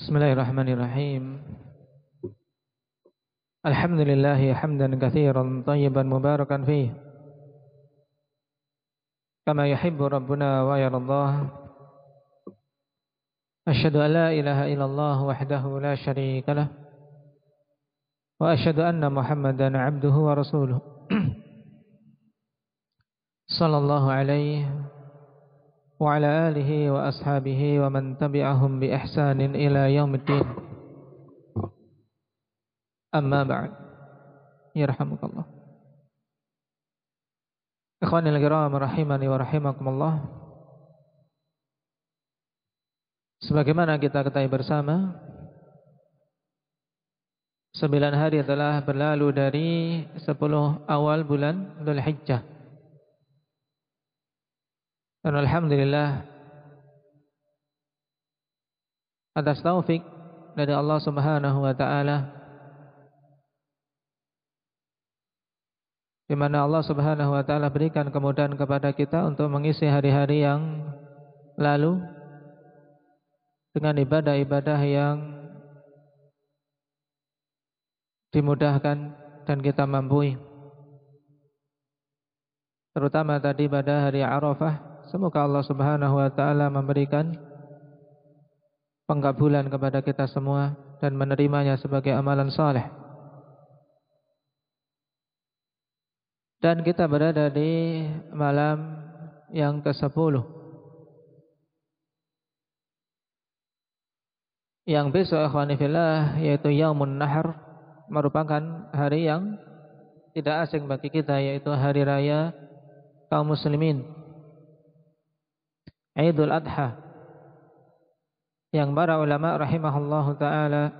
بسم الله الرحمن الرحيم الحمد لله حمدا كثيرا طيبا مباركا فيه كما يحب ربنا ويرضاه أشهد أن لا إله إلا الله وحده لا شريك له وأشهد أن محمدا عبده ورسوله صلى الله عليه alihi wa ashabihi wa man tabi'ahum bi ihsanin ila yaumiddin. Amma ba'd. Yarhamukallah. Ikhwanil kiram rahimani wa rahimakumullah. Sebagaimana kita ketahui bersama, sembilan hari telah berlalu dari sepuluh awal bulan Dhul Hijjah. Dan Alhamdulillah atas taufik dari Allah Subhanahu wa taala di mana Allah Subhanahu wa taala berikan kemudahan kepada kita untuk mengisi hari-hari yang lalu dengan ibadah-ibadah yang dimudahkan dan kita mampu. Terutama tadi pada hari Arafah, semoga Allah Subhanahu wa taala memberikan pengkabulan kepada kita semua dan menerimanya sebagai amalan saleh. Dan kita berada di malam yang ke-10 Yang besok ikhwanifillah yaitu Yaumun Nahar Merupakan hari yang tidak asing bagi kita yaitu hari raya kaum muslimin Idul Adha yang para ulama rahimahullahu taala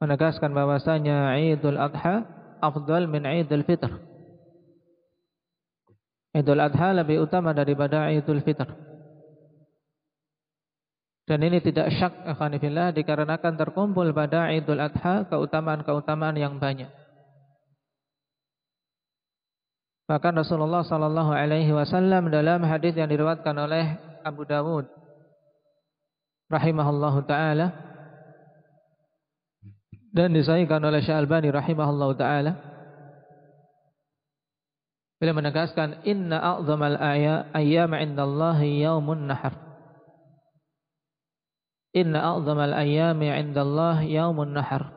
menegaskan bahwasanya Idul Adha afdal min Idul Fitr Idul Adha lebih utama daripada Idul Fitr. Dan ini tidak syak akhanifillah dikarenakan terkumpul pada Idul Adha keutamaan-keutamaan yang banyak. Bahkan Rasulullah sallallahu alaihi wasallam dalam hadis yang diriwayatkan oleh Abu Dawud rahimahullahu taala dan disahihkan oleh Syalbani rahimahullahu taala Beliau menegaskan inna a'zamal ayyam 'indallahi yaumun nahar. Inna a'zamal ayyami 'indallahi yaumun nahar.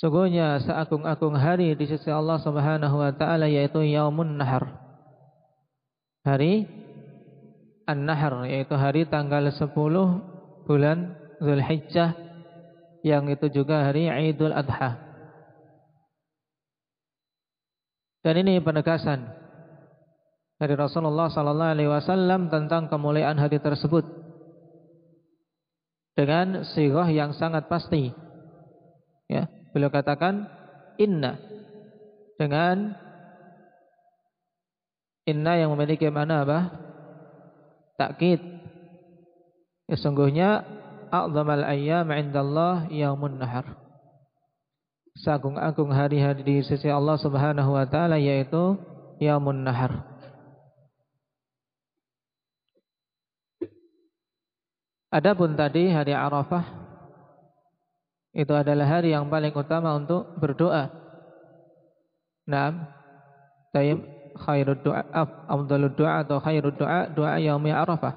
Sungguhnya seagung-agung hari di sisi Allah Subhanahu wa taala yaitu yaumun nahar. Hari An-Nahr yaitu hari tanggal 10 bulan Zulhijjah yang itu juga hari Idul Adha. Dan ini penegasan dari Rasulullah sallallahu alaihi wasallam tentang kemuliaan hari tersebut dengan sirah yang sangat pasti. Ya, beliau katakan inna dengan inna yang memiliki mana apa? Takkid. Ya, sungguhnya a'zamal ayyam 'indallah yaumun nahar seagung-agung hari-hari di sisi Allah Subhanahu wa taala yaitu Yaumun Nahar. Adapun tadi hari Arafah itu adalah hari yang paling utama untuk berdoa. Naam. Tayyib khairud du'a afdalud du'a atau khairud du'a doa yaumi Arafah.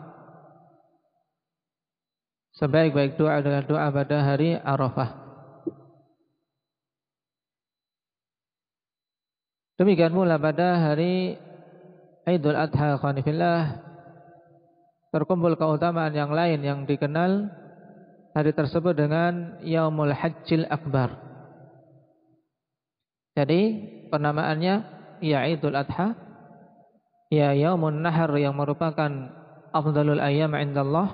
Sebaik-baik doa adalah doa pada hari Arafah. Demikian pula pada hari Idul Adha khanifillah terkumpul keutamaan yang lain yang dikenal hari tersebut dengan Yaumul Hajjil Akbar. Jadi penamaannya ya Idul Adha ya Yaumun Nahar yang merupakan afdalul ayyam indallah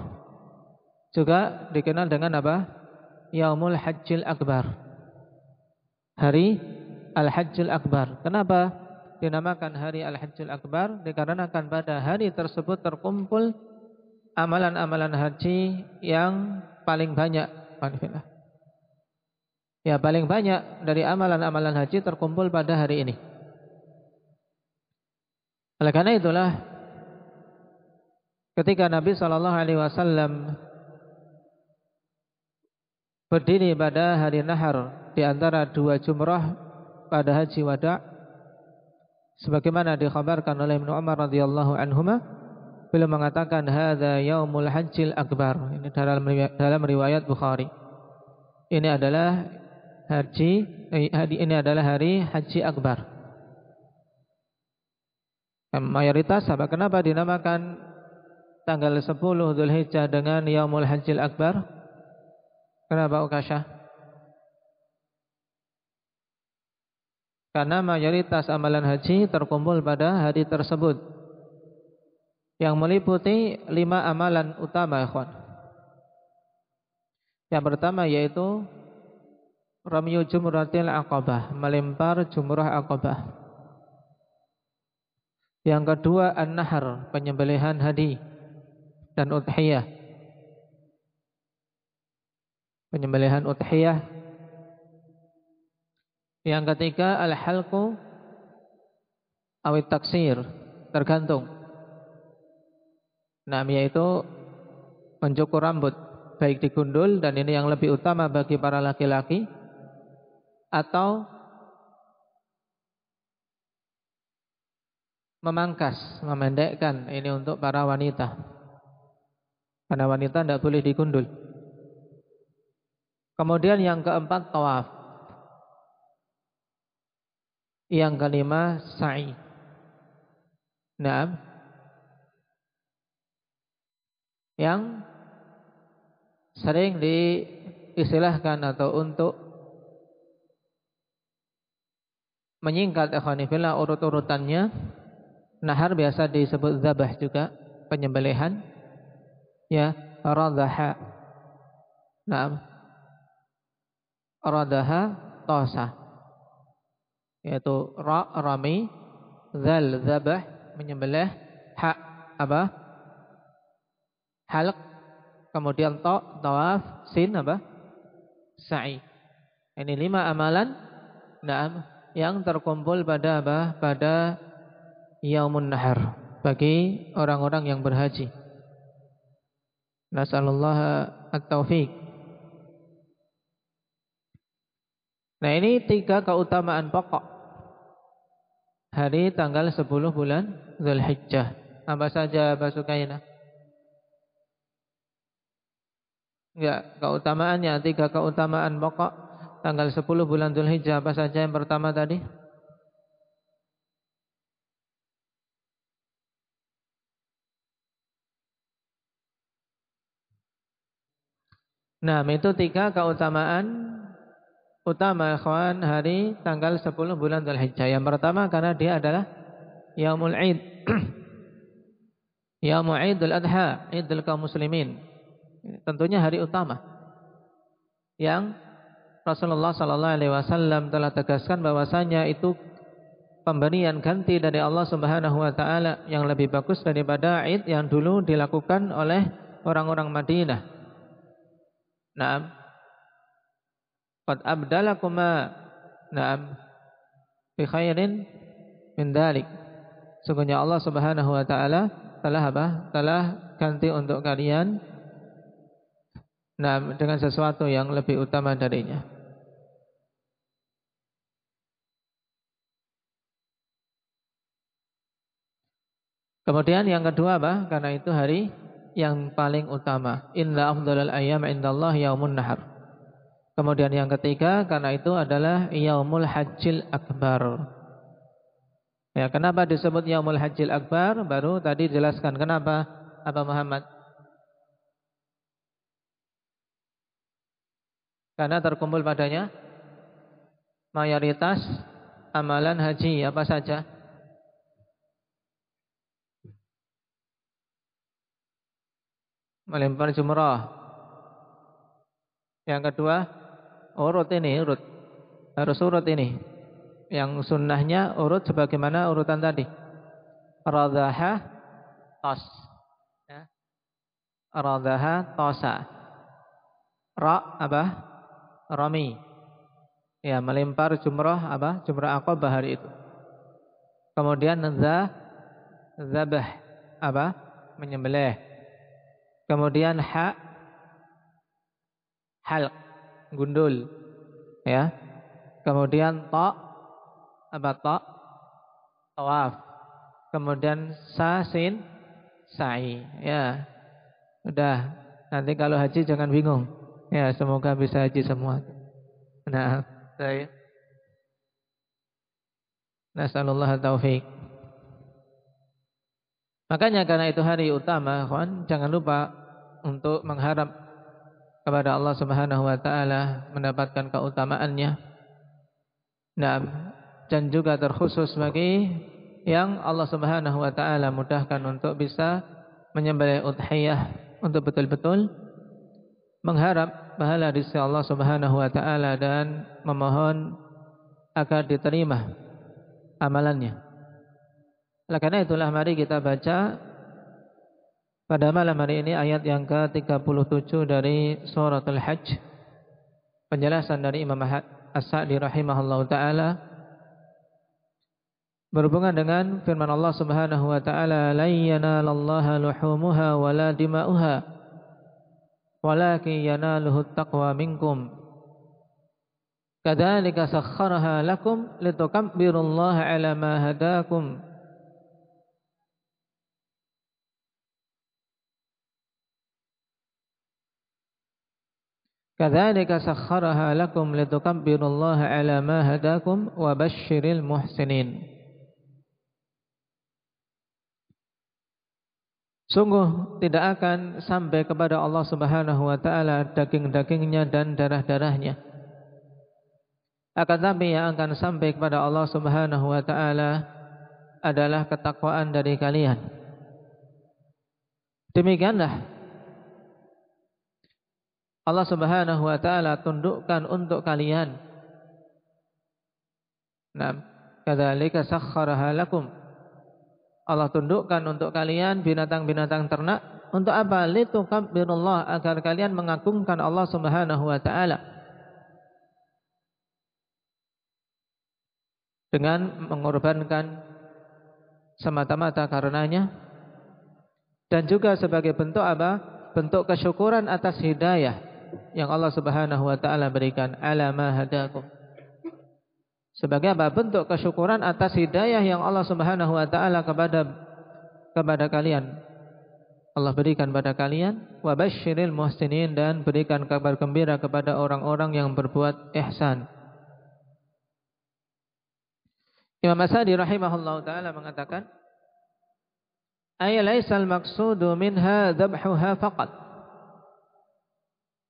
juga dikenal dengan apa? Yaumul Hajjil Akbar. Hari Al-Hajjil Akbar. Kenapa dinamakan hari Al-Hajjil Akbar? Dikarenakan pada hari tersebut terkumpul amalan-amalan haji yang paling banyak. Ya paling banyak dari amalan-amalan haji terkumpul pada hari ini. Oleh karena itulah ketika Nabi Shallallahu Alaihi Wasallam berdiri pada hari Nahar di antara dua jumrah pada haji wada sebagaimana dikhabarkan oleh Ibnu Umar radhiyallahu anhuma beliau mengatakan hadza yaumul hajjil akbar ini dalam dalam riwayat Bukhari ini adalah haji eh, ini adalah hari haji akbar mayoritas apa kenapa dinamakan tanggal 10 Zulhijjah dengan Yaumul Hajjil Akbar? Kenapa Ukasha? Karena mayoritas amalan haji terkumpul pada hari tersebut yang meliputi lima amalan utama ikhwan. Yang pertama yaitu Ramyu Jumratil Aqabah, melempar jumrah Aqabah. Yang kedua an-nahar, penyembelihan hadi dan udhiyah. Penyembelihan udhiyah. Yang ketiga al-halqu awit taksir, tergantung. Nah, yaitu mencukur rambut, baik digundul dan ini yang lebih utama bagi para laki-laki atau memangkas, memendekkan ini untuk para wanita. Karena wanita tidak boleh digundul. Kemudian yang keempat tawaf. Yang kelima sa'i. Nah, yang sering diistilahkan atau untuk menyingkat ikhwanifillah urut-urutannya Nahar biasa disebut zabah juga, penyembelihan. Ya, radaha. Naam. Radaha tosa. Yaitu ra rami, zal zabah menyembelih, ha apa? Halq. Kemudian to tawaf, sin apa? Sa'i. Ini lima amalan Naam yang terkumpul pada apa? Pada yaumun nahar bagi orang-orang yang berhaji. Nasallallahu at-taufiq. Nah ini tiga keutamaan pokok hari tanggal 10 bulan Zulhijjah. Apa saja Mbak Ya, keutamaannya tiga keutamaan pokok tanggal 10 bulan Zulhijjah apa saja yang pertama tadi? Nah, itu tiga keutamaan utama kawan hari tanggal 10 bulan Dzulhijjah. Yang pertama karena dia adalah Yaumul Id. Yaumul Idul Adha, Idul kaum muslimin. Tentunya hari utama. Yang Rasulullah sallallahu alaihi wasallam telah tegaskan bahwasanya itu pemberian ganti dari Allah Subhanahu wa taala yang lebih bagus daripada Id yang dulu dilakukan oleh orang-orang Madinah. Naam. Qad abdalakuma Naam. Bi khairin min dalik. Sungguhnya Allah Subhanahu wa taala telah apa? Telah ganti untuk kalian Nah, dengan sesuatu yang lebih utama darinya. Kemudian yang kedua apa? Karena itu hari yang paling utama. Inna afdhalal ayyam indallah yaumun nahar. Kemudian yang ketiga karena itu adalah yaumul hajjil akbar. Ya, kenapa disebut yaumul hajjil akbar? Baru tadi jelaskan kenapa apa Muhammad? Karena terkumpul padanya mayoritas amalan haji apa saja? melempar jumrah, Yang kedua, urut ini, urut. Harus urut ini. Yang sunnahnya urut sebagaimana urutan tadi. Radaha tos. Ya. Radaha tosa. Ra apa? Rami. Ya, melempar jumrah apa? Jumrah aqabah hari itu. Kemudian za zabah apa? Menyembelih. Kemudian ha halq gundul ya kemudian ta apa ta tawaf kemudian sa sin sa'i ya udah nanti kalau haji jangan bingung ya semoga bisa haji semua. Nah saya. Nasallallahu taufik Makanya karena itu hari utama, kawan, jangan lupa untuk mengharap kepada Allah Subhanahu wa taala mendapatkan keutamaannya. Nah, dan juga terkhusus bagi yang Allah Subhanahu wa taala mudahkan untuk bisa menyembelih udhiyah untuk betul-betul mengharap pahala sisi Allah Subhanahu wa taala dan memohon agar diterima amalannya. Oleh karena itulah mari kita baca pada malam hari ini ayat yang ke-37 dari suratul Hajj. Penjelasan dari Imam As-Sa'di rahimahullah taala berhubungan dengan firman Allah Subhanahu wa taala la yanalallaha luhumuha wala dima'uha walakin yanaluhu taqwa minkum kadzalika sakhkharaha lakum litukabbirullaha ala ma hadakum Kadzalika sakhkharaha lakum litukabbirullaha ala ma hadakum wa basyiril muhsinin. Sungguh tidak akan sampai kepada Allah Subhanahu wa taala daging-dagingnya dan darah-darahnya. Akan tapi yang akan sampai kepada Allah Subhanahu wa taala adalah ketakwaan dari kalian. Demikianlah Allah Subhanahu wa taala tundukkan untuk kalian. Nah, kadzalika sakhkharaha lakum. Allah tundukkan untuk kalian binatang-binatang ternak untuk apa? Litukabbirullah agar kalian mengagungkan Allah Subhanahu wa taala. Dengan mengorbankan semata-mata karenanya dan juga sebagai bentuk apa? Bentuk kesyukuran atas hidayah yang Allah Subhanahu wa taala berikan ala. Sebagai apa? Bentuk kesyukuran atas hidayah yang Allah Subhanahu wa taala kepada kepada kalian. Allah berikan pada kalian wa basyiril muhsinin dan berikan kabar gembira kepada orang-orang yang berbuat ihsan. Imam Asadi rahimahullah taala mengatakan Ay laisal maqsudu minha dhabhuha faqat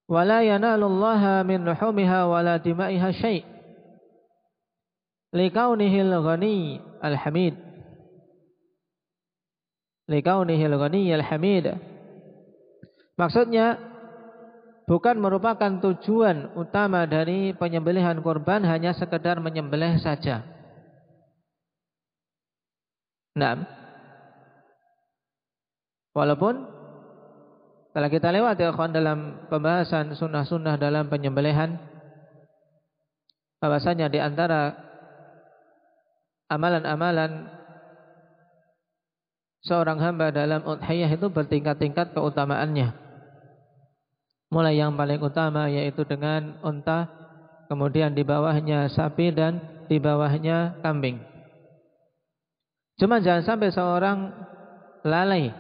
wala yanalullaha min luhumiha wala dima'iha syai' likaunihil ghani al-hamid likaunihil ghani al-hamid maksudnya bukan merupakan tujuan utama dari penyembelihan korban hanya sekedar menyembelih saja nah walaupun telah kita lewat ya kawan dalam pembahasan sunnah-sunnah dalam penyembelihan. Bahwasanya di antara amalan-amalan seorang hamba dalam udhiyah itu bertingkat-tingkat keutamaannya. Mulai yang paling utama yaitu dengan unta, kemudian di bawahnya sapi dan di bawahnya kambing. Cuma jangan sampai seorang lalai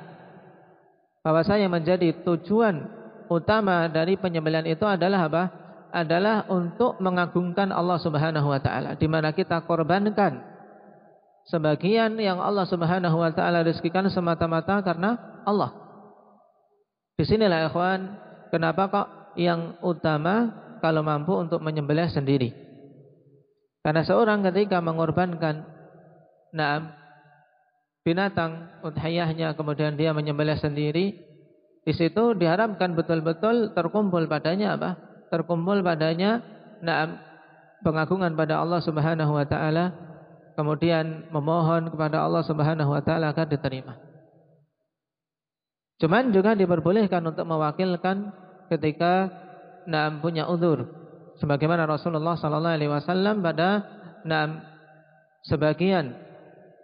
bahwasanya menjadi tujuan utama dari penyembelihan itu adalah apa? Adalah untuk mengagungkan Allah Subhanahu wa taala di mana kita korbankan sebagian yang Allah Subhanahu wa taala rezekikan semata-mata karena Allah. Di sinilah ikhwan, kenapa kok yang utama kalau mampu untuk menyembelih sendiri? Karena seorang ketika mengorbankan nah binatang udhiyahnya kemudian dia menyembelih sendiri di situ diharapkan betul-betul terkumpul padanya apa terkumpul padanya nah, pengagungan pada Allah Subhanahu wa taala kemudian memohon kepada Allah Subhanahu wa taala agar diterima. Cuman juga diperbolehkan untuk mewakilkan ketika naam punya uzur. Sebagaimana Rasulullah sallallahu alaihi wasallam pada naam sebagian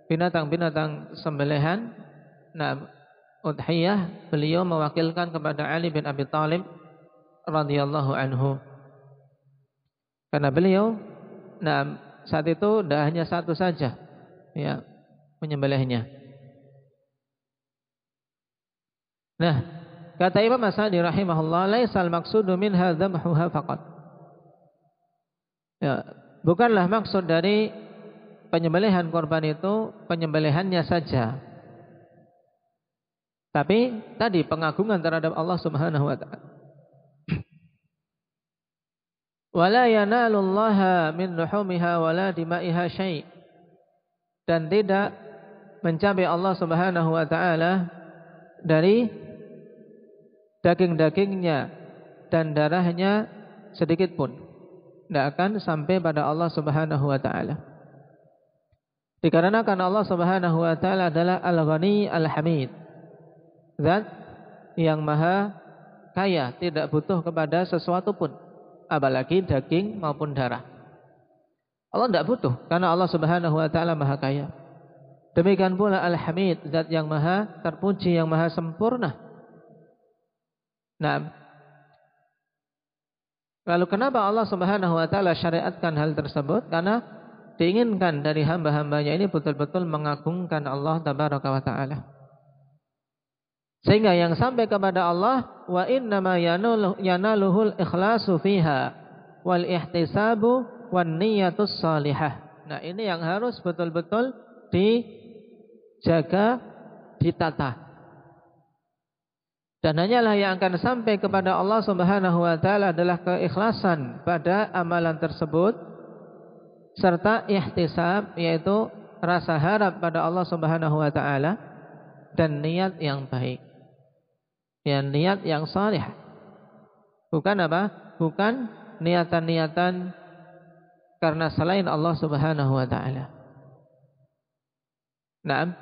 binatang-binatang sembelihan naam udhiyah beliau mewakilkan kepada Ali bin Abi Thalib radhiyallahu anhu. Karena beliau nah saat itu tidak hanya satu saja ya menyembelihnya. Nah, kata Imam Asadi rahimahullah, laisal maqsudu dhamhuha faqat. Ya, bukanlah maksud dari penyembelihan korban itu penyembelihannya saja. Tapi tadi pengagungan terhadap Allah Subhanahu wa taala. Wala yanalullaha min luhumiha wala dima'iha syai' dan tidak mencapai Allah Subhanahu wa taala dari daging-dagingnya dan darahnya sedikit pun tidak akan sampai pada Allah Subhanahu wa taala. Dikarenakan Allah Subhanahu wa taala adalah Al-Ghani Al-Hamid. Zat yang maha kaya, tidak butuh kepada sesuatu pun apalagi daging maupun darah. Allah tidak butuh karena Allah Subhanahu wa taala Maha Kaya. Demikian pula Al-Hamid, zat yang maha terpuji, yang maha sempurna. Nah, lalu kenapa Allah Subhanahu wa taala syariatkan hal tersebut? Karena diinginkan dari hamba-hambanya ini betul-betul mengagungkan Allah tabaraka wa taala. Sehingga yang sampai kepada Allah wa innama yanaluhul ikhlasu fiha wal ihtisabu wan niyatus salihah. Nah, ini yang harus betul-betul dijaga, ditata. Dan hanyalah yang akan sampai kepada Allah Subhanahu wa taala adalah keikhlasan pada amalan tersebut serta ihtisab yaitu rasa harap pada Allah Subhanahu wa taala dan niat yang baik ya niat yang salih. Bukan apa? Bukan niatan-niatan karena selain Allah Subhanahu wa taala. Naam.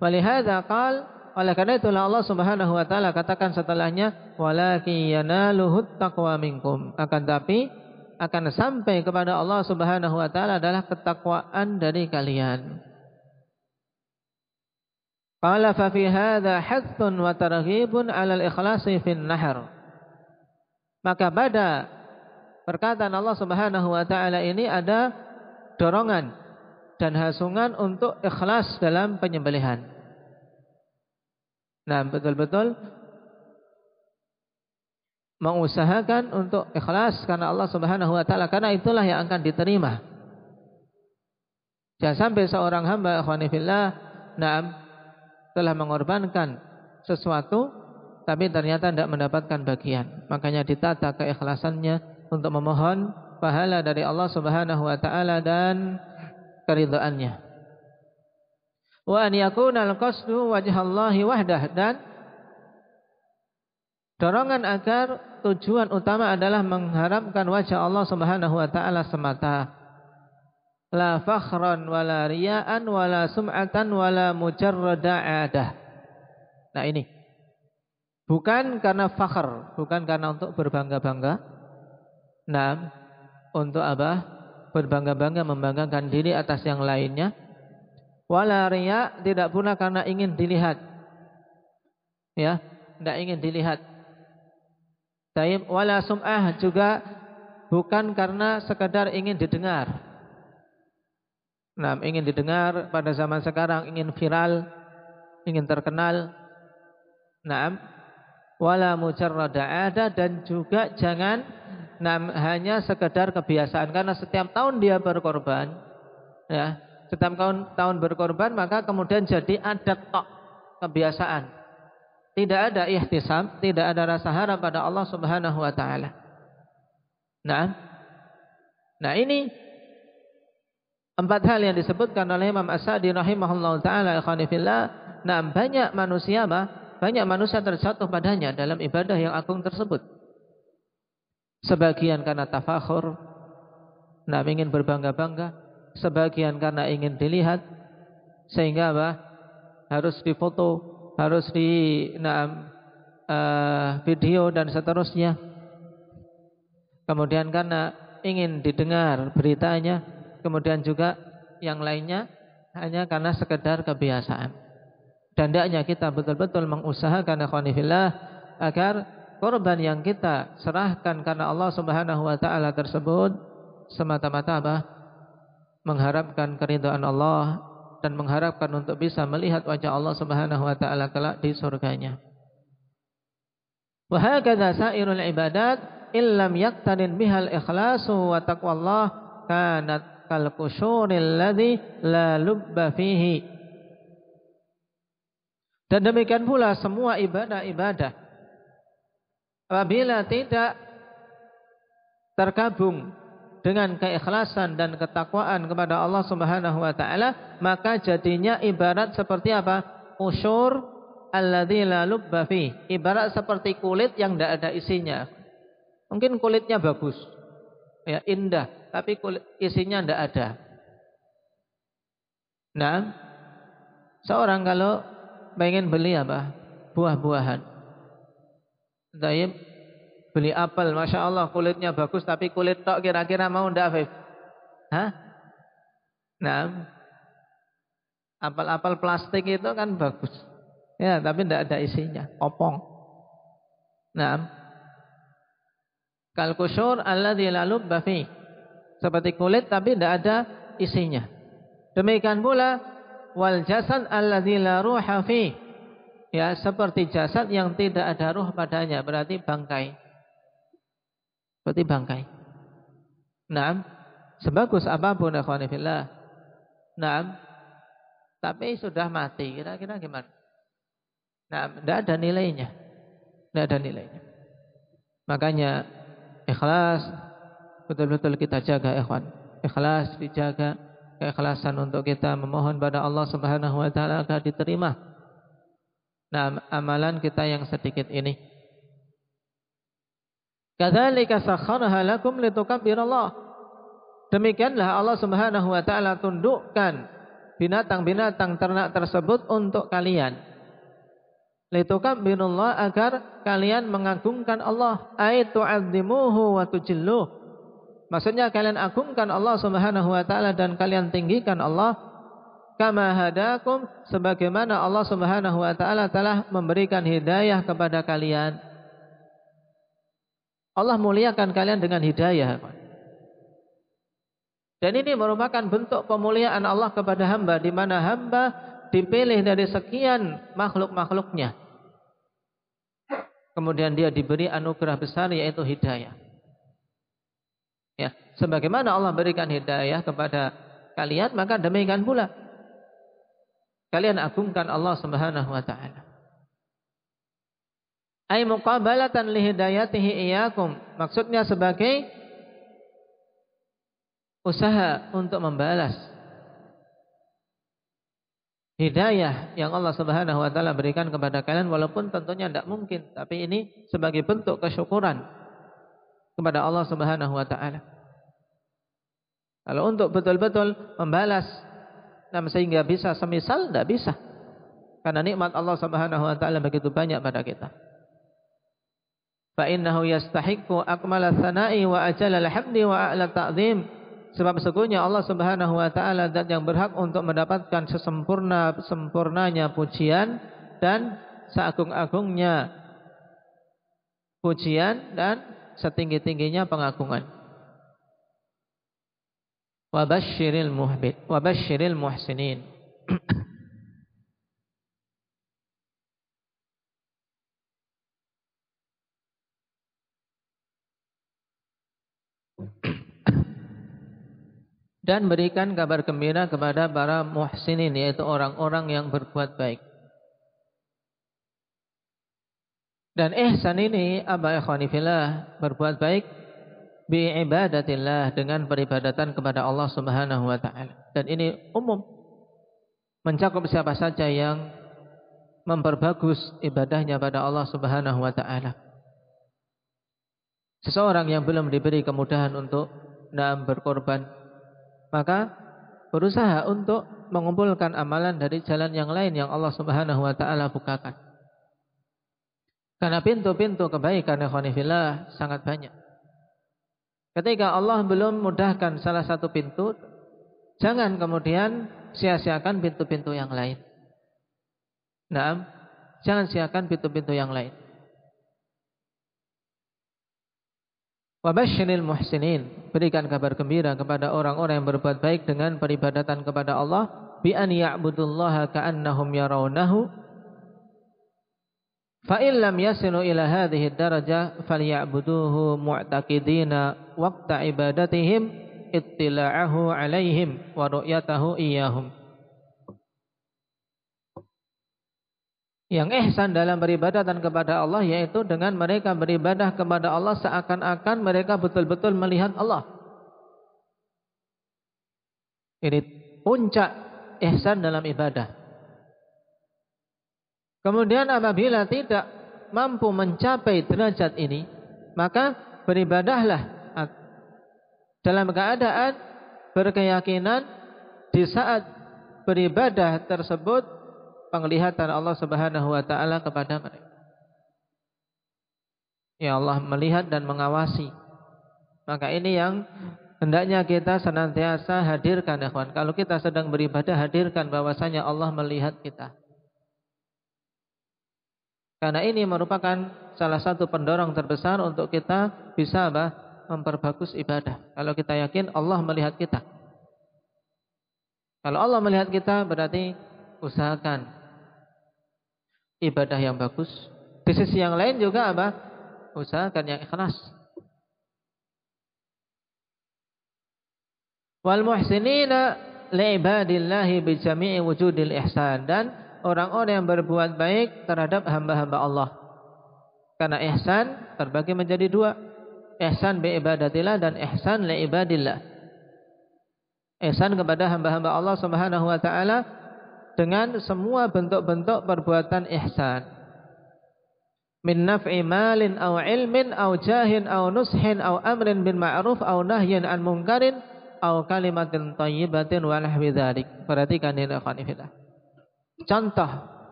Walihada qal oleh karena itulah Allah Subhanahu wa taala katakan setelahnya walakin yanaluhut taqwa minkum. Akan tapi akan sampai kepada Allah Subhanahu wa taala adalah ketakwaan dari kalian. Qala fa fi hadza hathun wa targhibun 'ala al-ikhlasi fin nahr. Maka pada perkataan Allah Subhanahu wa taala ini ada dorongan dan hasungan untuk ikhlas dalam penyembelihan. Nah, betul-betul mengusahakan untuk ikhlas karena Allah Subhanahu wa taala karena itulah yang akan diterima. Jangan sampai seorang hamba ikhwanifillah, na'am telah mengorbankan sesuatu tapi ternyata tidak mendapatkan bagian. Makanya ditata keikhlasannya untuk memohon pahala dari Allah Subhanahu wa taala dan keridhaannya. Wa an yakuna al-qasdu wajhallahi wahdah dan dorongan agar tujuan utama adalah mengharapkan wajah Allah Subhanahu wa taala semata la fakhran wala riya'an wala sum'atan wala mujarrada adah. Nah ini. Bukan karena fakhr, bukan karena untuk berbangga-bangga. Nah, untuk apa? Berbangga-bangga membanggakan diri atas yang lainnya. Wala riya tidak pula karena ingin dilihat. Ya, tidak ingin dilihat. Taib wala sum'ah juga bukan karena sekadar ingin didengar. Nah, ingin didengar pada zaman sekarang, ingin viral, ingin terkenal. Nah, wala mujarrada ada dan juga jangan nah, hanya sekedar kebiasaan karena setiap tahun dia berkorban, ya, setiap tahun tahun berkorban maka kemudian jadi adat tok kebiasaan. Tidak ada ihtisab, tidak ada rasa harap pada Allah Subhanahu wa taala. Nah, nah ini Empat hal yang disebutkan oleh Imam As-Sa'di rahimahullah taala ikhwanifillah. Nah, banyak manusia bah, banyak manusia terjatuh padanya dalam ibadah yang agung tersebut. sebagian karena tafakhur, nah ingin berbangga-bangga, sebagian karena ingin dilihat, sehingga apa? Harus difoto, harus di nah, uh, video dan seterusnya. Kemudian karena ingin didengar beritanya, kemudian juga yang lainnya hanya karena sekedar kebiasaan. Dan hendaknya kita betul-betul mengusahakan ikhwanifillah agar korban yang kita serahkan karena Allah Subhanahu wa taala tersebut semata-mata apa? mengharapkan keridhaan Allah dan mengharapkan untuk bisa melihat wajah Allah Subhanahu wa taala kelak di surganya. Wa hakadha sairul ibadat illam yaktarin bihal ikhlasu wa taqwallah kanat ladzi la. Dan demikian pula semua ibadah-ibadah apabila tidak tergabung dengan keikhlasan dan ketakwaan kepada Allah Subhanahu wa taala, maka jadinya ibarat seperti apa? Usyur alladzi la lubba. Ibarat seperti kulit yang tidak ada isinya. Mungkin kulitnya bagus. Ya, indah, tapi kulit isinya tidak ada. Nah, seorang kalau pengen beli apa? Buah-buahan. Taib Beli apel, masya Allah kulitnya bagus, tapi kulit tok kira-kira mau ndak? Hah? Nah, apel-apel plastik itu kan bagus, ya, tapi ndak ada isinya, opong. Nah, kalkusur Allah lalu bafi, seperti kulit tapi ndak ada isinya. Demikian pula wal jasad alladzi la ruha. Ya, seperti jasad yang tidak ada ruh padanya, berarti bangkai. Seperti bangkai. Nah, sebagus apa pun akhwanifillah. Nah, tapi sudah mati. Kira-kira gimana? Nah, tidak ada nilainya. Tidak ada nilainya. Makanya ikhlas betul-betul kita jaga ikhwan. Ikhlas dijaga, keikhlasan untuk kita memohon pada Allah Subhanahu wa taala agar diterima. Nah, amalan kita yang sedikit ini. Kadzalika sakhkharaha lakum litukabbirallah. Demikianlah Allah Subhanahu wa taala tundukkan binatang-binatang ternak tersebut untuk kalian. Litukabbirullah agar kalian mengagungkan Allah, ay tu'azzimuhu wa tujilluh. Maksudnya kalian agungkan Allah Subhanahu wa taala dan kalian tinggikan Allah kama hadakum sebagaimana Allah Subhanahu wa taala telah memberikan hidayah kepada kalian. Allah muliakan kalian dengan hidayah. Dan ini merupakan bentuk pemuliaan Allah kepada hamba di mana hamba dipilih dari sekian makhluk-makhluknya. Kemudian dia diberi anugerah besar yaitu hidayah. Ya, sebagaimana Allah berikan hidayah kepada kalian, maka demikian pula kalian agungkan Allah Subhanahu wa taala ay muqabalatan li hidayatihi iyyakum maksudnya sebagai usaha untuk membalas hidayah yang Allah Subhanahu wa taala berikan kepada kalian walaupun tentunya tidak mungkin tapi ini sebagai bentuk kesyukuran kepada Allah Subhanahu wa taala. Kalau untuk betul-betul membalas dan sehingga bisa semisal tidak bisa karena nikmat Allah Subhanahu wa taala begitu banyak pada kita. Fa innahu yastahiqqu akmala wa ajalla hamdi wa a'la ta'zim sebab sesungguhnya Allah Subhanahu wa taala zat yang berhak untuk mendapatkan sesempurna sempurnanya pujian dan seagung-agungnya pujian dan setinggi-tingginya pengagungan. Wa basyiril muhbit wa basyiril muhsinin. Dan berikan kabar gembira kepada para muhsinin yaitu orang-orang yang berbuat baik. Dan ihsan ini aba ikhwani fillah berbuat baik bi ibadatillah dengan peribadatan kepada Allah Subhanahu wa taala. Dan ini umum mencakup siapa saja yang memperbagus ibadahnya pada Allah Subhanahu wa taala. seseorang yang belum diberi kemudahan untuk nah, berkorban, maka berusaha untuk mengumpulkan amalan dari jalan yang lain yang Allah Subhanahu wa taala bukakan. Karena pintu-pintu kebaikan ikhwanifillah sangat banyak. Ketika Allah belum mudahkan salah satu pintu, jangan kemudian sia-siakan pintu-pintu yang lain. Nah, jangan siakan pintu-pintu yang lain. Wabashiril muhsinin. Berikan kabar gembira kepada orang-orang yang berbuat baik dengan peribadatan kepada Allah. Bi an ya'budullaha ka'annahum yarawnahu Fa in lam yasilu ila hadhihi darajah falyabuduhu mu'taqidina waqta ibadatihim ittila'ahu alaihim wa ru'yatahu iyyahum. Yang ihsan dalam beribadatan kepada Allah yaitu dengan mereka beribadah kepada Allah seakan-akan mereka betul-betul melihat Allah. Ini puncak ihsan dalam ibadah. Kemudian apabila tidak mampu mencapai derajat ini, maka beribadahlah dalam keadaan berkeyakinan di saat beribadah tersebut penglihatan Allah Subhanahu wa taala kepada mereka. Ya Allah melihat dan mengawasi. Maka ini yang hendaknya kita senantiasa hadirkan kawan. Kalau kita sedang beribadah hadirkan bahwasanya Allah melihat kita. Karena ini merupakan salah satu pendorong terbesar untuk kita bisa apa? memperbagus ibadah. Kalau kita yakin Allah melihat kita. Kalau Allah melihat kita berarti usahakan ibadah yang bagus. Di sisi yang lain juga apa? Usahakan yang ikhlas. Wal muhsinina li'ibadillahi bi jami'i wujudil ihsan dan orang-orang yang berbuat baik terhadap hamba-hamba Allah. Karena ihsan terbagi menjadi dua. Ihsan bi ibadatillah dan ihsan li ibadillah. Ihsan kepada hamba-hamba Allah Subhanahu wa taala dengan semua bentuk-bentuk perbuatan ihsan. Min naf'i malin aw ilmin aw jahin aw nushin aw amrin bil ma'ruf aw nahyin an munkarin aw kalimatin thayyibatin wa nahwi dzalik. Perhatikan ini akhwan fillah contoh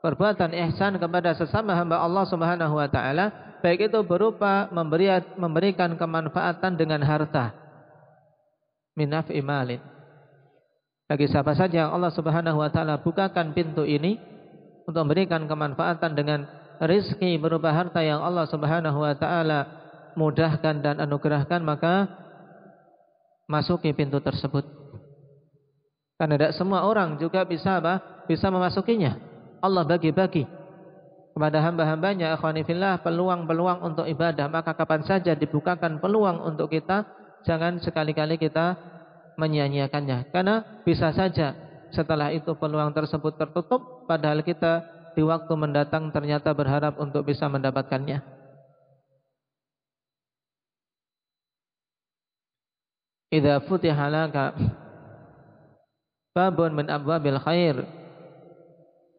perbuatan ihsan kepada sesama hamba Allah Subhanahu wa taala baik itu berupa memberi, memberikan kemanfaatan dengan harta minaf imalin bagi siapa saja Allah Subhanahu wa taala bukakan pintu ini untuk memberikan kemanfaatan dengan rizki berupa harta yang Allah Subhanahu wa taala mudahkan dan anugerahkan maka masuki pintu tersebut karena tidak semua orang juga bisa apa? Bisa memasukinya. Allah bagi-bagi kepada hamba-hambanya akhwanifillah peluang-peluang untuk ibadah. Maka kapan saja dibukakan peluang untuk kita, jangan sekali-kali kita menyia-nyiakannya. Karena bisa saja setelah itu peluang tersebut tertutup padahal kita di waktu mendatang ternyata berharap untuk bisa mendapatkannya. Idza futiha laka babun min abwabil khair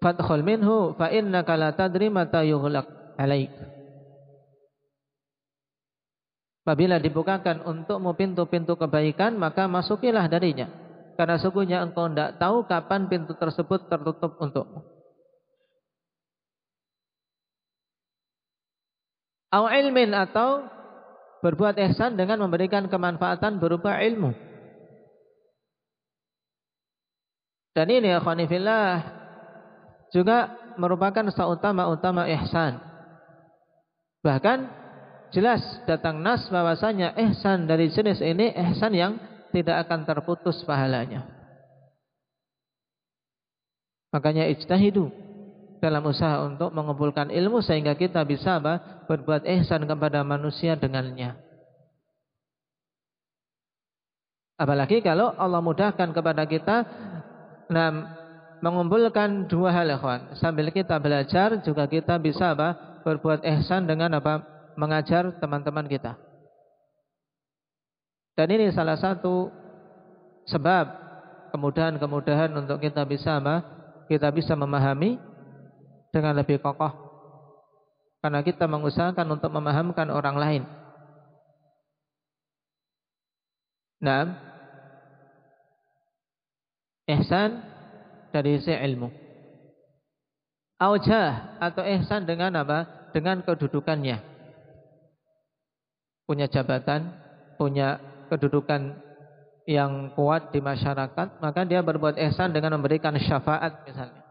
fadkhul minhu fa innaka la tadri mata yughlaq alaik Apabila dibukakan untukmu pintu-pintu kebaikan maka masukilah darinya. Karena sungguhnya engkau tidak tahu kapan pintu tersebut tertutup untukmu. Au ilmin atau berbuat ihsan dengan memberikan kemanfaatan berupa ilmu. Dan ini ya juga merupakan seutama-utama ihsan. Bahkan jelas datang nas bahwasanya ihsan dari jenis ini ihsan yang tidak akan terputus pahalanya. Makanya ijtahidu dalam usaha untuk mengumpulkan ilmu sehingga kita bisa apa? berbuat ihsan kepada manusia dengannya. Apalagi kalau Allah mudahkan kepada kita nah, mengumpulkan dua hal ikhwan. Sambil kita belajar juga kita bisa apa? berbuat ihsan dengan apa? Mengajar teman-teman kita. Dan ini salah satu sebab kemudahan-kemudahan untuk kita bisa kita bisa memahami dengan lebih kokoh. Karena kita mengusahakan untuk memahamkan orang lain. Nah, ihsan dari si ilmu. Aujah atau ihsan dengan apa? Dengan kedudukannya. Punya jabatan, punya kedudukan yang kuat di masyarakat, maka dia berbuat ihsan dengan memberikan syafaat misalnya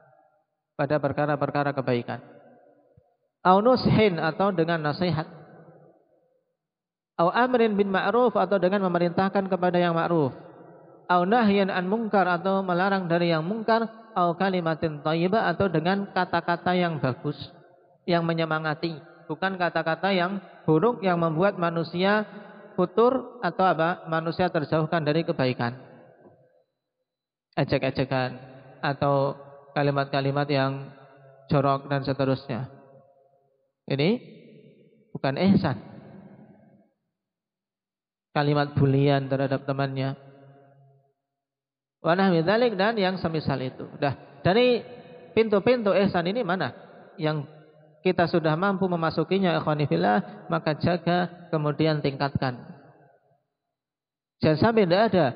pada perkara-perkara kebaikan. Au nushin atau dengan nasihat. Au amrin bin ma'ruf atau dengan memerintahkan kepada yang ma'ruf. Au nahyan an mungkar atau melarang dari yang mungkar au kalimatin thayyibah atau dengan kata-kata yang bagus yang menyemangati, bukan kata-kata yang buruk yang membuat manusia futur atau apa? Manusia terjauhkan dari kebaikan. Ejek-ejekan atau kalimat-kalimat yang jorok dan seterusnya. Ini bukan ihsan. Kalimat bulian terhadap temannya, Wanah dan yang semisal itu. Dah dari pintu-pintu ihsan ini mana yang kita sudah mampu memasukinya ikhwanifillah maka jaga kemudian tingkatkan. Jangan sampai tidak ada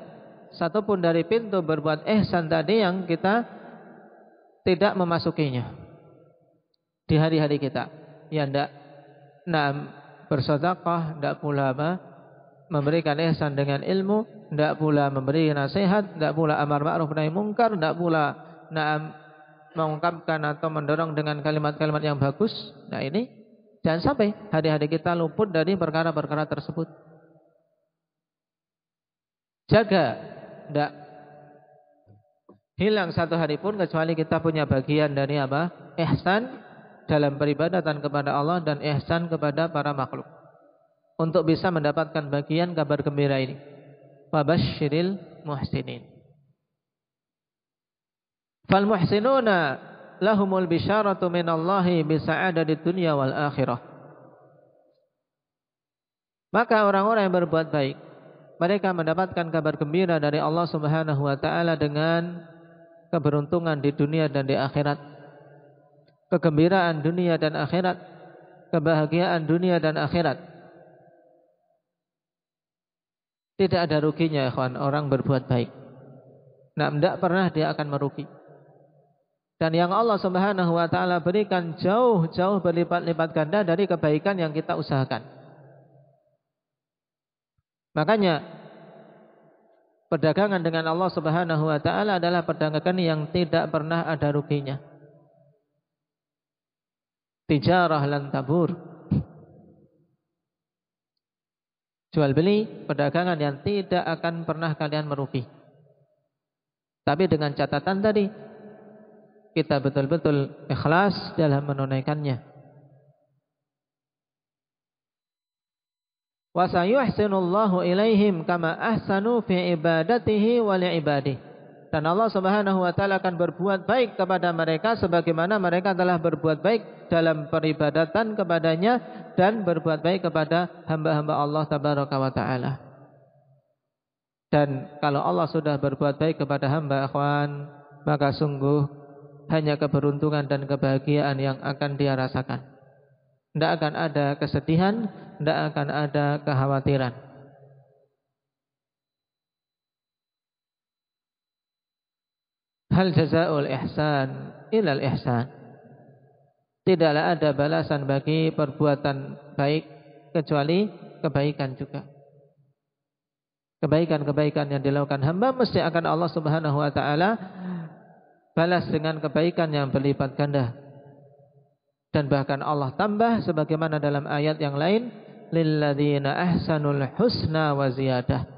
satupun dari pintu berbuat ihsan tadi yang kita tidak memasukinya di hari-hari kita. Ya ndak nah bersedekah, ndak pula apa? memberikan ihsan dengan ilmu, tidak pula memberi nasihat, tidak pula amar ma'ruf nahi mungkar, tidak pula na'am mengungkapkan atau mendorong dengan kalimat-kalimat yang bagus. Nah ini jangan sampai hari-hari kita luput dari perkara-perkara tersebut. Jaga tidak hilang satu hari pun kecuali kita punya bagian dari apa? Ihsan dalam peribadatan kepada Allah dan ihsan kepada para makhluk untuk bisa mendapatkan bagian kabar gembira ini. Wabashiril muhsinin. Fal muhsinuna lahumul bisyaratu minallahi bisa'adati dunya wal akhirah. Maka orang-orang yang berbuat baik mereka mendapatkan kabar gembira dari Allah Subhanahu wa taala dengan keberuntungan di dunia dan di akhirat. Kegembiraan dunia dan akhirat, kebahagiaan dunia dan akhirat. Tidak ada ruginya kawan orang berbuat baik. Nah, tidak pernah dia akan merugi. Dan yang Allah Subhanahu wa taala berikan jauh-jauh berlipat-lipat ganda dari kebaikan yang kita usahakan. Makanya perdagangan dengan Allah Subhanahu wa taala adalah perdagangan yang tidak pernah ada ruginya. Tijarah lan tabur. Jual beli perdagangan yang tidak akan pernah kalian merugi. Tapi dengan catatan tadi kita betul-betul ikhlas dalam menunaikannya. Wa ilaihim kama ahsanu fi ibadatihi wa li. Dan Allah Subhanahu wa taala akan berbuat baik kepada mereka sebagaimana mereka telah berbuat baik dalam peribadatan kepadanya dan berbuat baik kepada hamba-hamba Allah tabaraka wa taala. Dan kalau Allah sudah berbuat baik kepada hamba akhwan, maka sungguh hanya keberuntungan dan kebahagiaan yang akan dia rasakan. Tidak akan ada kesedihan, tidak akan ada kekhawatiran. Hal jazaul ihsan ilal ihsan. Tidaklah ada balasan bagi perbuatan baik kecuali kebaikan juga. Kebaikan-kebaikan yang dilakukan hamba mesti akan Allah Subhanahu wa taala balas dengan kebaikan yang berlipat ganda. Dan bahkan Allah tambah sebagaimana dalam ayat yang lain lilladzina ahsanul husna wa ziyadah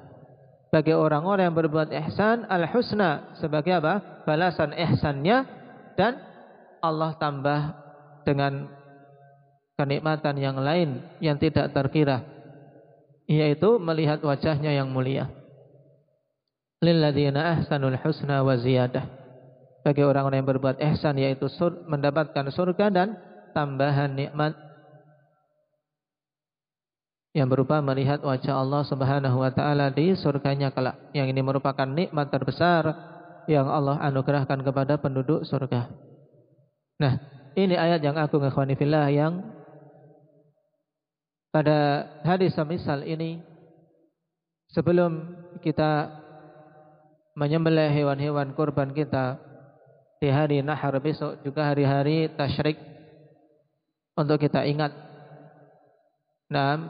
bagi orang-orang yang berbuat ihsan al-husna sebagai apa? Balasan ihsannya dan Allah tambah dengan kenikmatan yang lain yang tidak terkira yaitu melihat wajahnya yang mulia. Lilladzina ahsanul husna wa ziyadah. Bagi orang-orang yang berbuat ihsan yaitu sur mendapatkan surga dan tambahan nikmat yang berupa melihat wajah Allah Subhanahu wa taala di surganya kelak. Yang ini merupakan nikmat terbesar yang Allah anugerahkan kepada penduduk surga. Nah, ini ayat yang agung ikhwani fillah yang pada hadis semisal ini sebelum kita menyembelih hewan-hewan kurban kita di hari nahar besok juga hari-hari tasyrik untuk kita ingat nah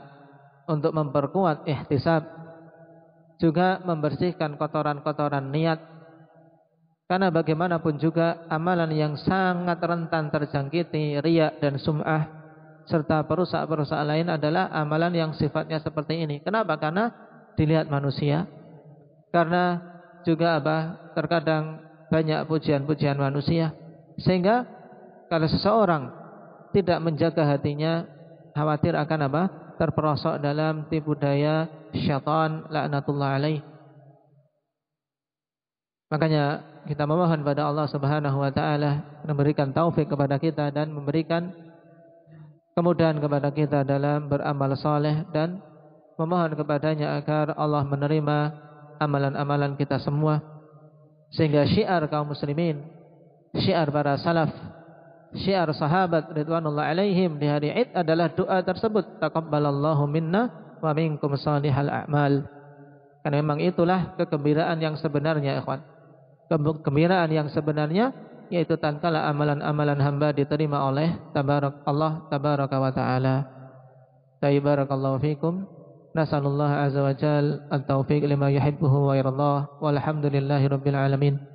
untuk memperkuat ihtisab juga membersihkan kotoran-kotoran niat karena bagaimanapun juga amalan yang sangat rentan terjangkiti riak dan sum'ah serta perusak-perusak lain adalah amalan yang sifatnya seperti ini. Kenapa? Karena dilihat manusia. Karena juga apa? Terkadang banyak pujian-pujian manusia. Sehingga kalau seseorang tidak menjaga hatinya, khawatir akan apa? Terperosok dalam tipu daya syaitan laknatullah alaih. Makanya kita memohon pada Allah Subhanahu wa taala memberikan taufik kepada kita dan memberikan kemudahan kepada kita dalam beramal saleh dan memohon kepadanya agar Allah menerima amalan-amalan kita semua sehingga syiar kaum muslimin syiar para salaf syiar sahabat ridwanullah alaihim di hari Id adalah doa tersebut taqabbalallahu minna wa minkum salihal a'mal karena memang itulah kegembiraan yang sebenarnya ikhwan kegembiraan yang sebenarnya yaitu tatkala amalan-amalan hamba diterima oleh tabarak Allah tabaraka wa taala. Tayyibarakallahu fikum. نسأل الله عز وجل التوفيق لما يحبه ويرضاه والحمد لله رب العالمين.